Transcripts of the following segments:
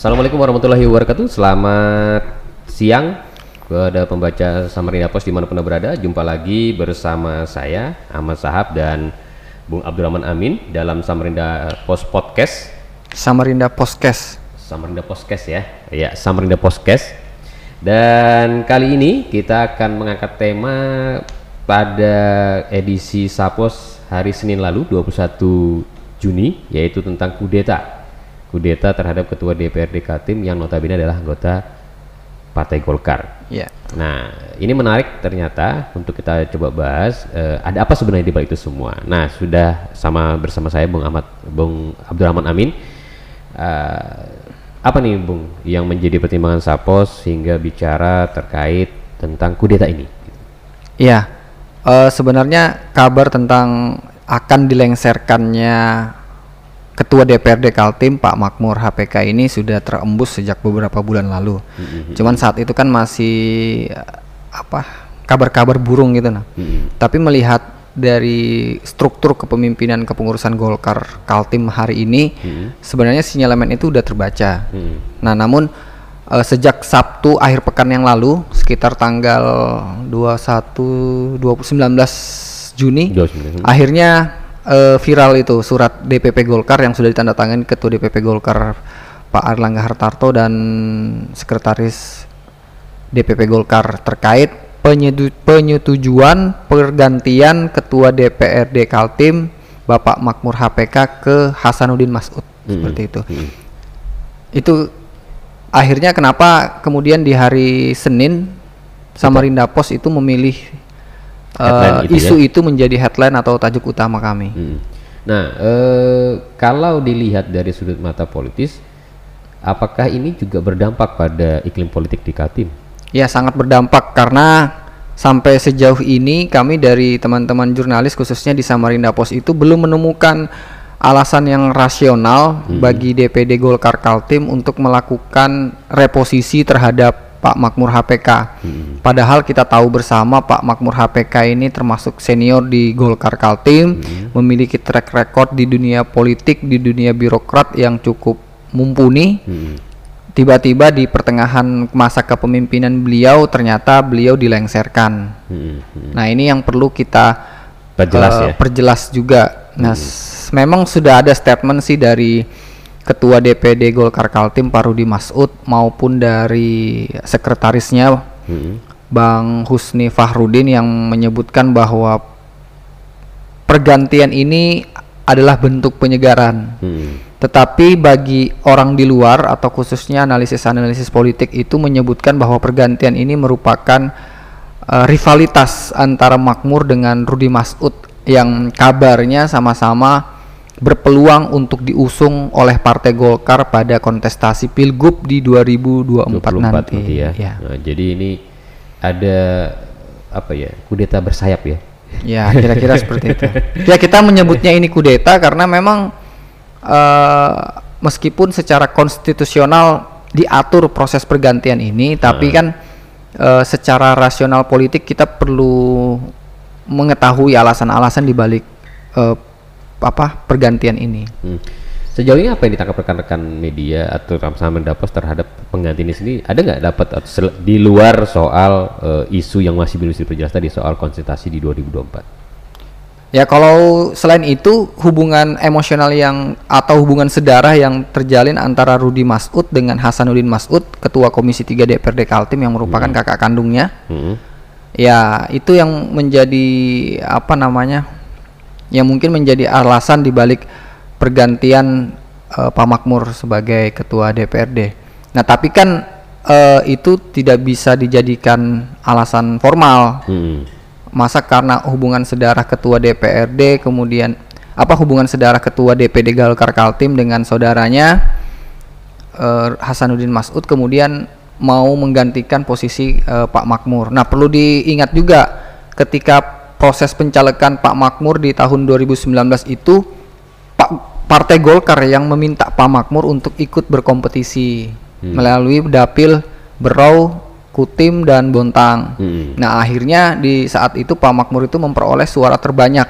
Assalamualaikum warahmatullahi wabarakatuh. Selamat siang kepada pembaca Samarinda Pos di mana pun anda berada. Jumpa lagi bersama saya Ahmad Sahab dan Bung Abdurrahman Amin dalam Samarinda Pos Podcast. Samarinda Podcast. Samarinda Podcast ya. Ya, Samarinda Podcast. Dan kali ini kita akan mengangkat tema pada edisi Sapos hari Senin lalu 21 Juni yaitu tentang kudeta kudeta terhadap ketua DPRD Kaltim yang notabene adalah anggota Partai Golkar. Ya. Nah, ini menarik ternyata untuk kita coba bahas eh, ada apa sebenarnya di balik itu semua. Nah, sudah sama bersama saya Bung Ahmad Bung Abdurrahman Amin. Eh, apa nih Bung yang menjadi pertimbangan Sapos sehingga bicara terkait tentang kudeta ini? Iya. Eh, sebenarnya kabar tentang akan dilengserkannya Ketua DPRD Kaltim Pak Makmur HPK ini sudah terembus sejak beberapa bulan lalu. Mm-hmm. Cuman saat itu kan masih apa kabar-kabar burung gitu nah. Mm-hmm. Tapi melihat dari struktur kepemimpinan kepengurusan Golkar Kaltim hari ini Mm-hmm. sebenarnya sinyalemen itu udah terbaca. Mm-hmm. Nah, namun eh, sejak Sabtu akhir pekan yang lalu sekitar tanggal 21 20, 19 Juni Jauh sebenarnya. akhirnya eh, viral itu surat DPP Golkar yang sudah ditandatangani Ketua DPP Golkar Pak Erlangga Hartarto dan Sekretaris DPP Golkar terkait penyetu- penyetujuan pergantian Ketua DPRD Kaltim Bapak Makmur HPK ke Hasanuddin Masud Mm-mm. seperti itu. Mm-mm. Itu akhirnya kenapa kemudian di hari Senin Samarinda Pos itu memilih itu isu ya? itu menjadi headline atau tajuk utama kami. Mm. Nah, eh, kalau dilihat dari sudut mata politis, apakah ini juga berdampak pada iklim politik di Kaltim? Ya sangat berdampak karena sampai sejauh ini kami dari teman-teman jurnalis khususnya di Samarinda Pos itu belum menemukan alasan yang rasional bagi DPD Golkar Kaltim untuk melakukan reposisi terhadap Pak Makmur HPK. Padahal kita tahu bersama Pak Makmur HPK ini termasuk senior di Golkar Kaltim, memiliki track record di dunia politik, di dunia birokrat yang cukup mumpuni Mm. tiba-tiba di pertengahan masa kepemimpinan beliau ternyata beliau dilengserkan. Mm. Mm. Nah ini yang perlu kita Perjelas eh, ya. perjelas juga. Nah s- memang sudah ada statement sih dari Ketua DPD Golkar Kaltim Pak Rudi Masud maupun dari sekretarisnya Mm. Bang Husni Fahrudin yang menyebutkan bahwa pergantian ini adalah bentuk penyegaran. Mm. Tetapi bagi orang di luar atau khususnya analisis-analisis politik itu menyebutkan bahwa pergantian ini merupakan eh, rivalitas antara Makmur dengan Rudi Masud yang kabarnya sama-sama berpeluang untuk diusung oleh Partai Golkar pada kontestasi Pilgub di 2024 24 nanti. nanti ya. ya. Nah, jadi ini ada apa ya? Kudeta bersayap ya. Ya, kira-kira seperti itu. Ya, kita menyebutnya ini kudeta karena memang eh, meskipun secara konstitusional diatur proses pergantian ini, tapi kan eh, secara rasional politik kita perlu mengetahui alasan-alasan di balik eh, apa pergantian ini. Hmm. Sejauh ini apa yang ditangkap rekan-rekan media atau sama Pos terhadap pengganti ini sendiri? Ada nggak dapat di luar soal eh, isu yang masih belum diperjelas tadi soal konsultasi di 2024? Ya kalau selain itu hubungan emosional yang atau hubungan sedarah yang terjalin antara Rudi Masud dengan Hasanuddin Masud, Ketua Komisi 3 DPRD Kaltim yang merupakan kakak kandungnya, Hmm. ya itu yang menjadi apa namanya, yang mungkin menjadi alasan dibalik pergantian eh, Pak Makmur sebagai Ketua DPRD. Nah tapi kan eh, itu tidak bisa dijadikan alasan formal Hmm. masa karena hubungan sedarah ketua DPRD kemudian apa hubungan sedarah ketua DPD Golkar Kaltim dengan saudaranya eh, Hasanuddin Masud kemudian mau menggantikan posisi eh, Pak Makmur. Nah, perlu diingat juga ketika proses pencalekan Pak Makmur di tahun 2019 itu Pak Partai Golkar yang meminta Pak Makmur untuk ikut berkompetisi melalui dapil Berau, Kutim dan Bontang. Hmm. Nah, akhirnya di saat itu Pak Makmur itu memperoleh suara terbanyak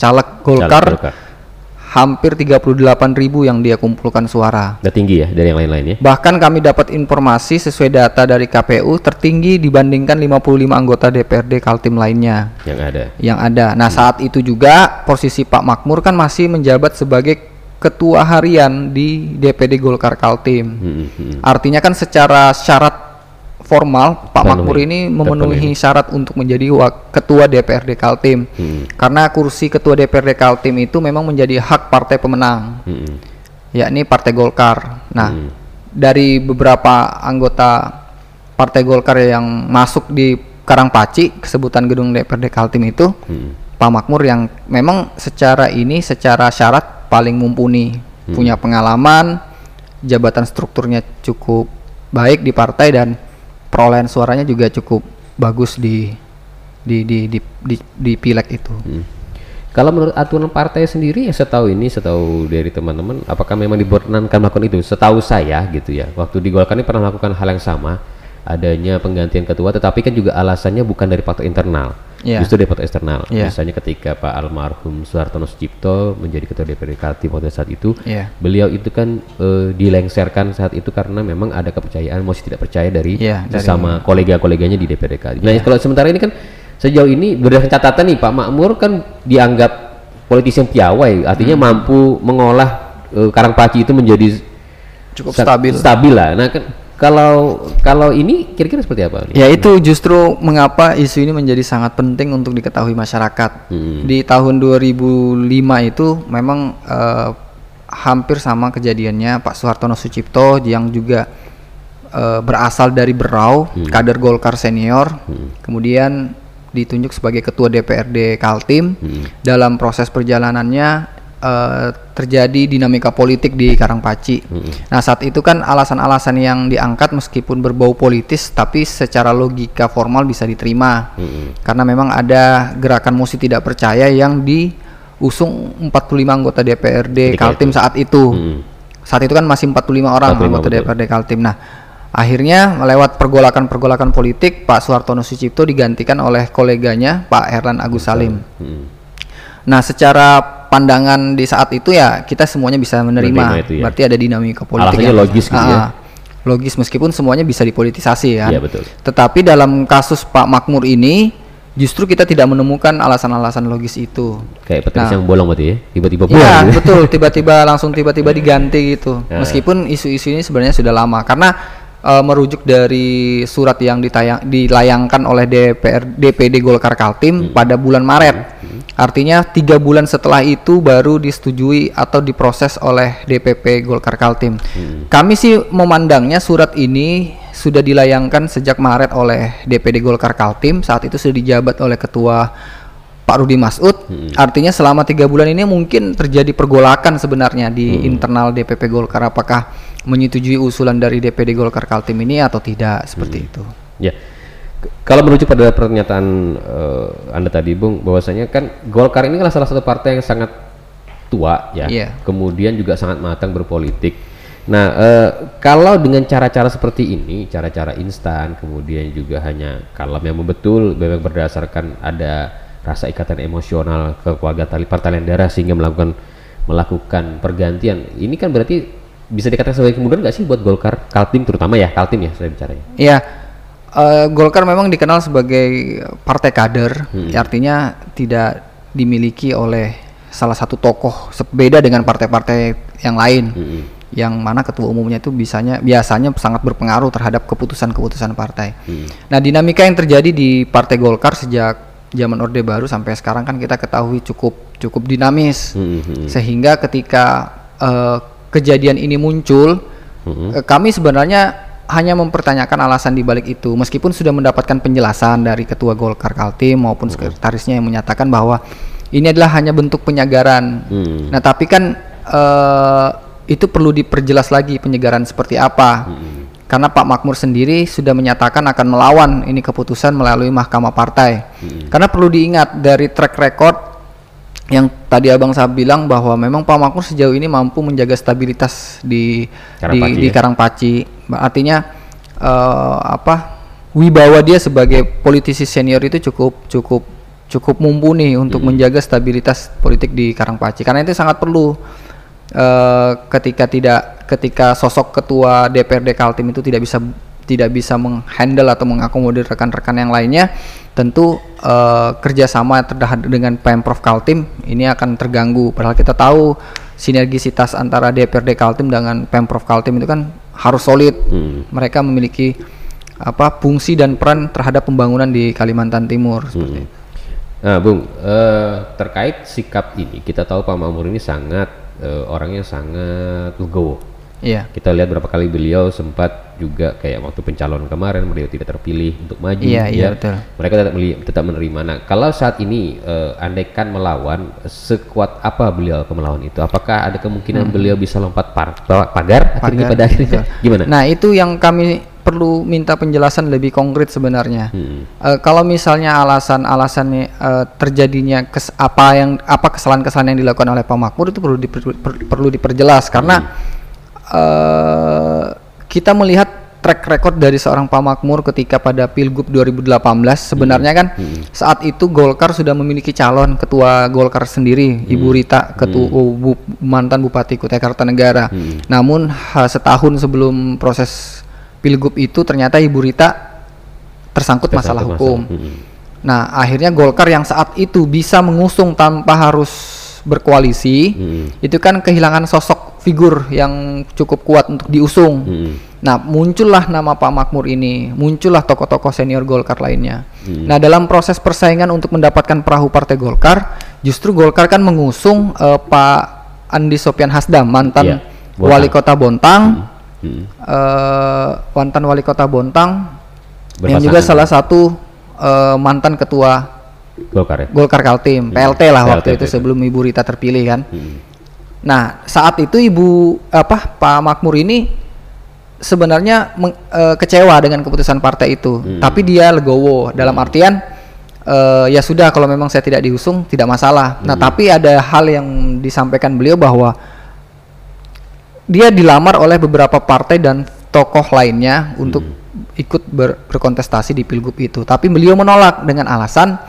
caleg Golkar Golkar. Hampir 38 ribu yang dia kumpulkan suara. Udah tinggi ya dari yang lain-lain ya. Bahkan kami dapat informasi sesuai data dari KPU tertinggi dibandingkan 55 anggota DPRD Kaltim lainnya Yang ada. yang ada. Nah, saat itu juga posisi Pak Makmur kan masih menjabat sebagai ketua harian di DPD Golkar Kaltim. Hmm, hmm, hmm. Artinya kan secara syarat formal Pak. Makmur ini memenuhi Terpenuhi. syarat untuk menjadi ketua DPRD Kaltim. Hmm. Karena kursi ketua DPRD Kaltim itu memang menjadi hak partai pemenang, hmm. yakni Partai Golkar. Nah, Hmm. dari beberapa anggota Partai Golkar yang masuk di Karangpaci, kesebutan gedung DPRD Kaltim itu, Hmm. Pak Makmur yang memang secara ini secara syarat paling mumpuni, Hmm. punya pengalaman, jabatan strukturnya cukup baik di partai dan perolehan suaranya juga cukup bagus di di di di di, di pileg itu. Hmm. Kalau menurut aturan partai sendiri ya setahu ini setahu dari teman-teman apakah memang diperkenankan melakukan itu? Setahu saya gitu ya. Waktu di Golkar ini pernah melakukan hal yang sama adanya penggantian ketua tetapi kan juga alasannya bukan dari faktor internal. Iya. Justru dari faktor eksternal. Iya. Misalnya ketika Pak almarhum Soehartono Sucipto menjadi ketua DPRD Kaltim pada saat itu Iya. beliau itu kan eh, dilengserkan saat itu karena memang ada kepercayaan masih tidak percaya dari Iya, dari- sesama kolega-koleganya di DPRD Kaltim. Nah, kalau sementara ini kan sejauh ini berdasarkan catatan nih Pak Makmur kan dianggap politisi yang piawai, artinya Hmm. mampu mengolah eh, Karangpaci itu menjadi Cukup stabil. Stabil lah. Nah, kan kalau kalau ini kira-kira seperti apa? Ya itu justru mengapa isu ini menjadi sangat penting untuk diketahui masyarakat. Hmm. Di tahun 2005 itu memang eh, hampir sama kejadiannya Pak Soehartono Sucipto yang juga eh, berasal dari Berau, kader Golkar senior, kemudian ditunjuk sebagai ketua DPRD Kaltim. Hmm. Dalam proses perjalanannya eh, terjadi dinamika politik di Karangpaci. Nah saat itu kan alasan-alasan yang diangkat meskipun berbau politis, tapi secara logika formal bisa diterima. Hmm. Karena memang ada gerakan mosi tidak percaya yang diusung 45 anggota DPRD Ketika Kaltim itu. saat itu. Hmm. Saat itu kan masih 45 orang 45, anggota betul. DPRD Kaltim. Nah, akhirnya lewat pergolakan-pergolakan politik Pak Suhartono Sucipto digantikan oleh koleganya Pak Herlan Agus Salim. Hmm. Nah, secara pandangan di saat itu ya kita semuanya bisa menerima. Menerima itu ya. Berarti ada dinamika politik. Alasannya logis gitu ya. Ah, Logis meskipun semuanya bisa dipolitisasi ya. Iya, betul. Tetapi dalam kasus Pak Makmur ini justru kita tidak menemukan alasan-alasan logis itu. Kayak petis Nah. yang bolong berarti ya. Tiba-tiba Iya bolong. gitu. betul tiba-tiba langsung tiba-tiba diganti gitu. Ya. Meskipun isu-isu ini sebenarnya sudah lama karena eh, merujuk dari surat yang ditayang dilayangkan oleh DPR DPD Golkar Kaltim pada bulan Maret. Artinya tiga bulan setelah itu baru disetujui atau diproses oleh DPP Golkar Kaltim. Kami sih memandangnya surat ini sudah dilayangkan sejak Maret oleh DPD Golkar Kaltim. Saat itu sudah dijabat oleh Ketua Pak Rudi Masud. Artinya selama tiga bulan ini mungkin terjadi pergolakan sebenarnya di internal DPP Golkar. Apakah menyetujui usulan dari DPD Golkar Kaltim ini atau tidak seperti itu? Ya. K- Kalau merujuk pada pernyataan eh, Anda tadi, Bung, bahwasanya kan Golkar ini adalah salah satu partai yang sangat tua ya. Iya. Kemudian juga sangat matang berpolitik. Nah, eh, kalau dengan cara-cara seperti ini, cara-cara instan, kemudian juga hanya kalau memang betul memang berdasarkan ada rasa ikatan emosional ke keluarga tali pertalian darah sehingga melakukan melakukan pergantian. Ini kan berarti bisa dikatakan sebagai kemudahan nggak sih buat Golkar Kaltim terutama ya Kaltim ya saya bicaranya. Iya, eh, Golkar memang dikenal sebagai partai kader, artinya tidak dimiliki oleh salah satu tokoh se- beda dengan partai-partai yang lain, Mm-mm. yang mana ketua umumnya itu bisanya biasanya sangat berpengaruh terhadap keputusan-keputusan partai. Nah, dinamika yang terjadi di Partai Golkar sejak zaman Orde Baru sampai sekarang kan kita ketahui cukup cukup dinamis, Mm-mm. sehingga ketika eh, kejadian ini muncul. Eh, kami sebenarnya hanya mempertanyakan alasan di balik itu meskipun sudah mendapatkan penjelasan dari ketua Golkar Kaltim maupun sekretarisnya yang menyatakan bahwa ini adalah hanya bentuk penyegaran. Hmm. Nah, tapi kan eh, itu perlu diperjelas lagi penyegaran seperti apa. Karena Pak Makmur sendiri sudah menyatakan akan melawan ini keputusan melalui Mahkamah Partai. Karena perlu diingat dari track record yang tadi Abang Sahab bilang bahwa memang Pak Makmur sejauh ini mampu menjaga stabilitas di Karangpaci di, di ya? Karangpaci. Artinya eh, apa? Wibawa dia sebagai politisi senior itu cukup cukup cukup mumpuni untuk menjaga stabilitas politik di Karangpaci karena itu sangat perlu eh, ketika tidak ketika sosok ketua DPRD Kaltim itu tidak bisa tidak bisa menghandle atau mengakomodir rekan-rekan yang lainnya tentu eh, kerjasama terhadap dengan Pemprov Kaltim ini akan terganggu padahal kita tahu sinergisitas antara DPRD Kaltim dengan Pemprov Kaltim itu kan harus solid Hmm. mereka memiliki apa fungsi dan peran terhadap pembangunan di Kalimantan Timur seperti itu. Nah, Bung, eh, terkait sikap ini, kita tahu Pak Makmur ini sangat eh, orangnya sangat legowo. Iya. Kita lihat berapa kali beliau sempat juga kayak waktu pencalon kemarin beliau tidak terpilih untuk maju. Iya, iya, ya. betul. Mereka tetap tetap menerima. Nah, kalau saat ini eh, andaikan melawan, sekuat apa beliau akan melawan itu? Apakah ada kemungkinan beliau bisa lompat par- pa- pagar, akhirnya Hmm. Pagar, pada akhirnya betul. gimana? Nah, itu yang kami perlu minta penjelasan lebih konkret sebenarnya. Hmm. Eh, kalau misalnya alasan-alasannya eh, terjadinya kes, apa yang apa kesalahan-kesalahan yang dilakukan oleh Pak Makmur itu perlu diper- per- perlu diperjelas karena eh, kita melihat track record dari seorang Pak Makmur ketika pada Pilgub 2018 sebenarnya kan saat itu Golkar sudah memiliki calon ketua Golkar sendiri Ibu Rita ketua bu- mantan Bupati Kutai Kartanegara. Namun ha, setahun sebelum proses Pilgub itu ternyata Ibu Rita tersangkut masalah Tersangkut hukum. masalah, hmm. Nah, akhirnya Golkar yang saat itu bisa mengusung tanpa harus berkoalisi, Hmm. itu kan kehilangan sosok figur yang cukup kuat untuk diusung. Hmm. Nah, muncullah nama Pak Makmur ini, muncullah tokoh-tokoh senior Golkar lainnya. Hmm. Nah, dalam proses persaingan untuk mendapatkan perahu Partai Golkar, justru Golkar kan mengusung eh, Pak Andi Sopyan Hasdam, mantan Bontang. wali kota Bontang, Hmm. eh, mantan wali kota Bontang, yang Berpasangan. juga salah satu eh, mantan ketua Golkar ya. Golkar Kaltim, PLT lah PLT waktu itu itu. sebelum Ibu Rita terpilih kan. Hmm. Nah, saat itu Ibu apa Pak Makmur ini sebenarnya meng- eh, kecewa dengan keputusan partai itu, Hmm. tapi dia legowo dalam artian eh, ya sudah kalau memang saya tidak diusung tidak masalah. Nah, Hmm. tapi ada hal yang disampaikan beliau bahwa dia dilamar oleh beberapa partai dan tokoh lainnya untuk ikut ber- berkontestasi di pilgub itu. Tapi beliau menolak dengan alasan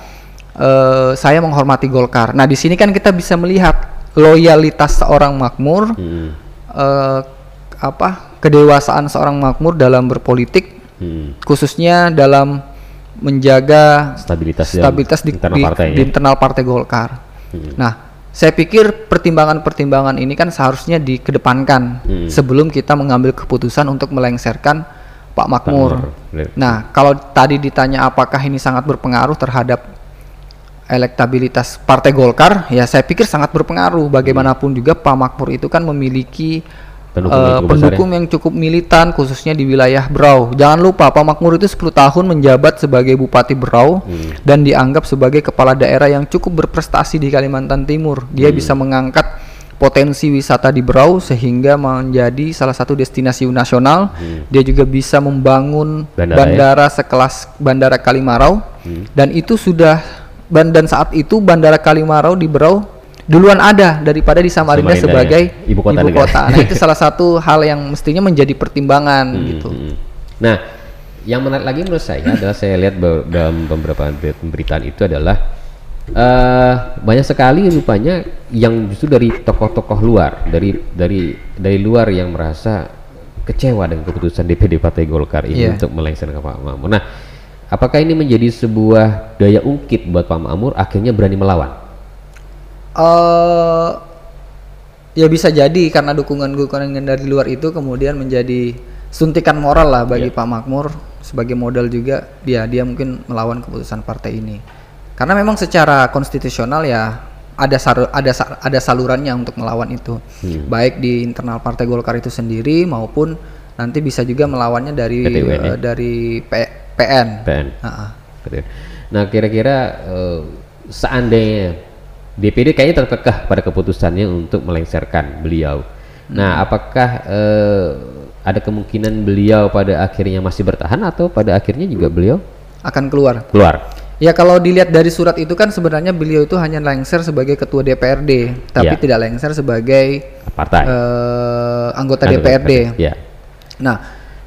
eh, saya menghormati Golkar. Nah di sini kan kita bisa melihat loyalitas seorang makmur, Hmm. eh, apa kedewasaan seorang makmur dalam berpolitik, Hmm. khususnya dalam menjaga Stabilitas, stabilitas di, internal di- partai di ya. internal partai Golkar. Hmm. Nah, saya pikir pertimbangan-pertimbangan ini kan seharusnya dikedepankan Hmm. sebelum kita mengambil keputusan untuk melengsarkan Pak Makmur. Makmur. Nah, kalau tadi ditanya apakah ini sangat berpengaruh terhadap elektabilitas Partai Golkar, ya saya pikir sangat berpengaruh. Bagaimanapun juga Pak Makmur itu kan memiliki Pendukung eh, yang cukup besar pendukung yang cukup militan khususnya di wilayah Berau. Jangan lupa Pak Makmur itu 10 tahun menjabat sebagai Bupati Berau Hmm. dan dianggap sebagai kepala daerah yang cukup berprestasi di Kalimantan Timur. Dia Hmm. bisa mengangkat potensi wisata di Berau sehingga menjadi salah satu destinasi nasional. Dia juga bisa membangun Hmm. Bandara ya? bandara sekelas Bandara Kalimarau Hmm. dan itu sudah dan saat itu Bandara Kalimarau di Berau duluan ada daripada di Samarinda, Samarinda ya, sebagai ibu kota negara. Nah, itu salah satu hal yang mestinya menjadi pertimbangan gitu. Hmm. Nah, yang menarik lagi menurut saya adalah saya lihat dalam beberapa ber- pemberitaan itu adalah eh banyak sekali rupanya yang justru dari tokoh-tokoh luar, dari dari dari luar yang merasa kecewa dengan keputusan DPD Partai Golkar ini Iya. untuk melengsarkan Pak Makmur. Nah, apakah ini menjadi sebuah daya ungkit buat Pak Makmur akhirnya berani melawan? eh ya bisa jadi karena dukungan-dukungan dari luar itu kemudian menjadi suntikan moral lah bagi Iya. Pak Makmur sebagai modal juga dia dia mungkin melawan keputusan partai ini. Karena memang secara konstitusional ya ada saru- ada ada salurannya untuk melawan itu. Hmm. Baik di internal Partai Golkar itu sendiri maupun nanti bisa juga melawannya dari eh, dari P- PN. PN. Gitu. Nah, kira-kira eh, seandainya DPD kayaknya terkekeh pada keputusannya untuk melengsarkan beliau. Nah, apakah eh, ada kemungkinan beliau pada akhirnya masih bertahan atau pada akhirnya juga beliau Akan keluar. keluar? Ya kalau dilihat dari surat itu kan sebenarnya beliau itu hanya lengser sebagai ketua DPRD, tapi Ya. tidak lengser sebagai Partai. eh, anggota, Anggota DPRD. Ya. Nah,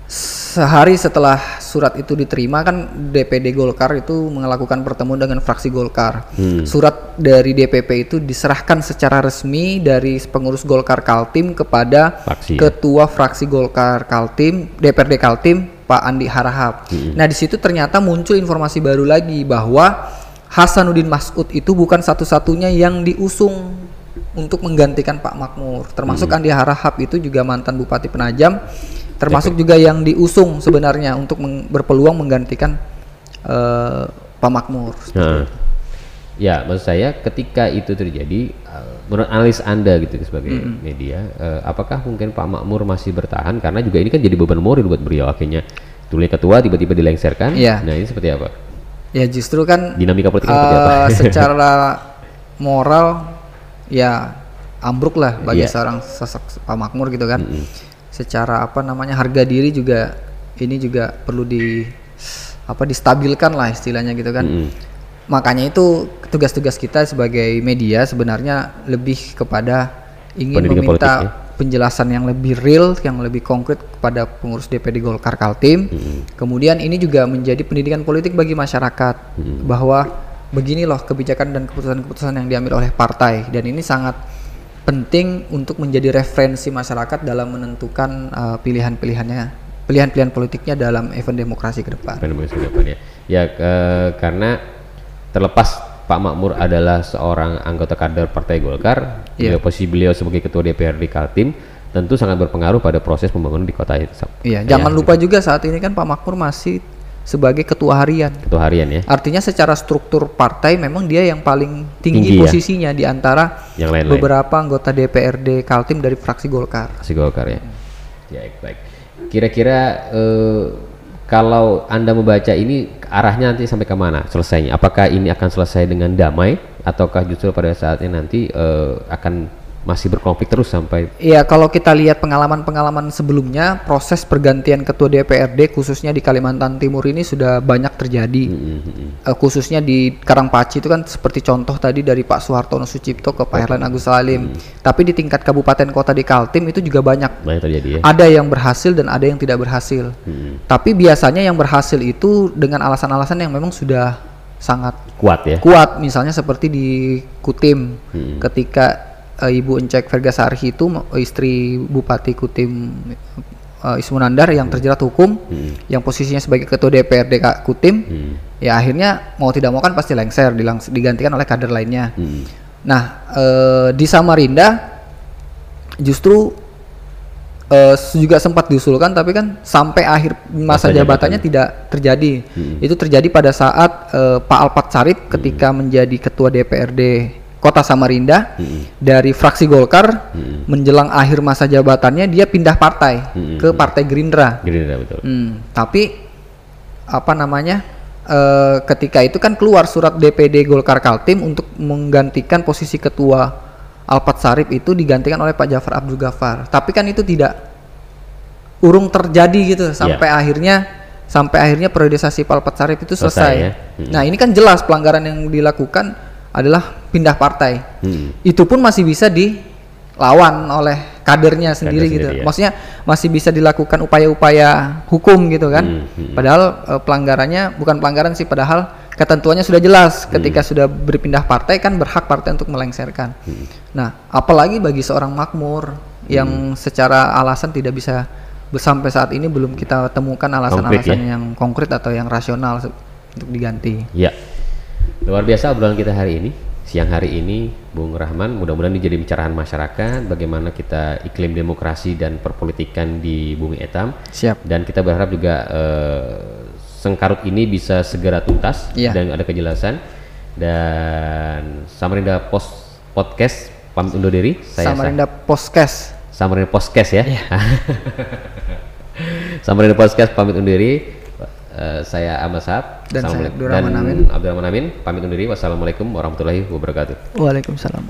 sehari setelah surat itu diterima kan DPD Golkar itu melakukan pertemuan dengan fraksi Golkar. Hmm. Surat dari DPP itu diserahkan secara resmi dari pengurus Golkar Kaltim kepada Fraksi, ya? ketua fraksi Golkar Kaltim DPRD Kaltim Pak Andi Harahap. Hmm. Nah di situ ternyata muncul informasi baru lagi bahwa Hasanuddin Masud itu bukan satu-satunya yang diusung untuk menggantikan Pak Makmur. Termasuk Hmm. Andi Harahap itu juga mantan Bupati Penajam, termasuk juga yang diusung sebenarnya untuk meng- berpeluang menggantikan eh, Pak Makmur. Nah, ya maksud saya ketika itu terjadi, uh, menurut analis anda gitu sebagai media, uh, apakah mungkin Pak Makmur masih bertahan karena juga ini kan jadi beban moral buat beliau akhirnya tulis ketua tiba-tiba dilengsarkan. Iya. Nah ini seperti apa? Ya justru kan Dinamika politiknya seperti apa? eh, secara moral ya ambruk lah bagi Iya. seorang sosok Pak Makmur gitu kan. Secara apa namanya harga diri juga ini juga perlu di apa distabilkan lah istilahnya gitu kan. Mm-mm. Makanya itu tugas-tugas kita sebagai media sebenarnya lebih kepada ingin Pendidikan meminta politik, ya. penjelasan yang lebih real, yang lebih konkret kepada pengurus DPD Golkar Kaltim. Kemudian ini juga menjadi pendidikan politik bagi masyarakat bahwa begini loh kebijakan dan keputusan-keputusan yang diambil oleh partai dan ini sangat penting untuk menjadi referensi masyarakat dalam menentukan uh, pilihan-pilihannya pilihan-pilihan politiknya dalam event demokrasi ke depan. Apa namanya ke depan ya? Ya ke- karena terlepas Pak Makmur adalah seorang anggota kader Partai Golkar, Iya. juga posisi beliau sebagai ketua DPRD Kaltim tentu sangat berpengaruh pada proses pembangunan di kota itu. Iya, Ya, jangan lupa juga saat ini kan Pak Makmur masih sebagai ketua harian. ketua harian ya, Artinya secara struktur partai memang dia yang paling tinggi, Tinggi ya. posisinya di antara yang lain-lain. beberapa anggota DPRD Kaltim dari fraksi Golkar. Fraksi Golkar ya. Ya baik. Kira-kira eh, kalau anda membaca ini arahnya nanti sampai ke mana selesainya? Apakah ini akan selesai dengan damai ataukah justru pada saatnya nanti eh, akan masih berkonflik terus sampai Iya, kalau kita lihat pengalaman-pengalaman sebelumnya, proses pergantian ketua DPRD khususnya di Kalimantan Timur ini sudah banyak terjadi. Mm, mm, mm. Eh, khususnya di Karangpaci itu kan seperti contoh tadi dari Pak Suhartono Sucipto ke Pak Herlan Agus Salim. Tapi di tingkat kabupaten kota di Kaltim itu juga banyak. banyak terjadi ya? Ada yang berhasil dan ada yang tidak berhasil. Mm, Tapi biasanya yang berhasil itu dengan alasan-alasan yang memang sudah sangat kuat ya? kuat. Misalnya seperti di Kutim Hmm. ketika eh, Ibu Encek Vergasari itu m- istri Bupati Kutim eh, Ismunandar yang terjerat hukum, Hmm. yang posisinya sebagai ketua DPRD Kutim, Hmm. ya akhirnya mau tidak mau kan pasti lengser, dilangs- digantikan oleh kader lainnya. Hmm. Nah, eh, di Samarinda justru eh, juga sempat diusulkan, tapi kan sampai akhir masa, Masa jabatannya tidak terjadi. Hmm. Itu terjadi pada saat eh, Pak Alpat Sarip ketika menjadi ketua DPRD Kota Samarinda Hmm. dari fraksi Golkar Hmm. menjelang akhir masa jabatannya dia pindah partai Hmm. ke Partai Gerindra. Gerindra betul. Hmm, tapi apa namanya? eh, ketika itu kan keluar surat DPD Golkar Kaltim untuk menggantikan posisi ketua Alpat Sarip itu digantikan oleh Pak Jafar Abdul Ghaffar. Tapi kan itu tidak urung terjadi gitu sampai akhirnya sampai akhirnya priorisasi Pak Alpat Sarip itu Selesai, selesai. ya. Hmm. Nah, ini kan jelas pelanggaran yang dilakukan adalah pindah partai. Hmm. Itu pun masih bisa dilawan oleh kadernya sendiri gitu. sendiri, ya. Maksudnya masih bisa dilakukan upaya-upaya hukum gitu kan. Hmm, hmm. Padahal eh, pelanggarannya bukan pelanggaran sih padahal ketentuannya sudah jelas ketika Hmm. sudah berpindah partai kan berhak partai untuk melengserkan. Hmm. Nah, apalagi bagi seorang makmur yang secara alasan tidak bisa sampai saat ini belum kita temukan alasan-alasan ya? yang konkret atau yang rasional untuk diganti. Ya, luar biasa obrolan kita hari ini. Siang hari ini, Bung Rahman, mudah-mudahan ini jadi pencerahan masyarakat bagaimana kita iklim demokrasi dan perpolitikan di Bumi Etam. Siap. Dan kita berharap juga eh, sengkarut ini bisa segera tuntas Iya. dan ada kejelasan. Dan Samarinda Post Podcast pamit undur diri. Saya Sa- Samarinda Poskes. Samarinda Podcast ya. Iya. Samarinda Podcast pamit undur diri. Eh, saya Ahmad Sahab Dan saya. Abdurrahman Dan Amin. Abdurrahman Amin pamit undur diri. Wassalamualaikum warahmatullahi wabarakatuh. Waalaikumsalam.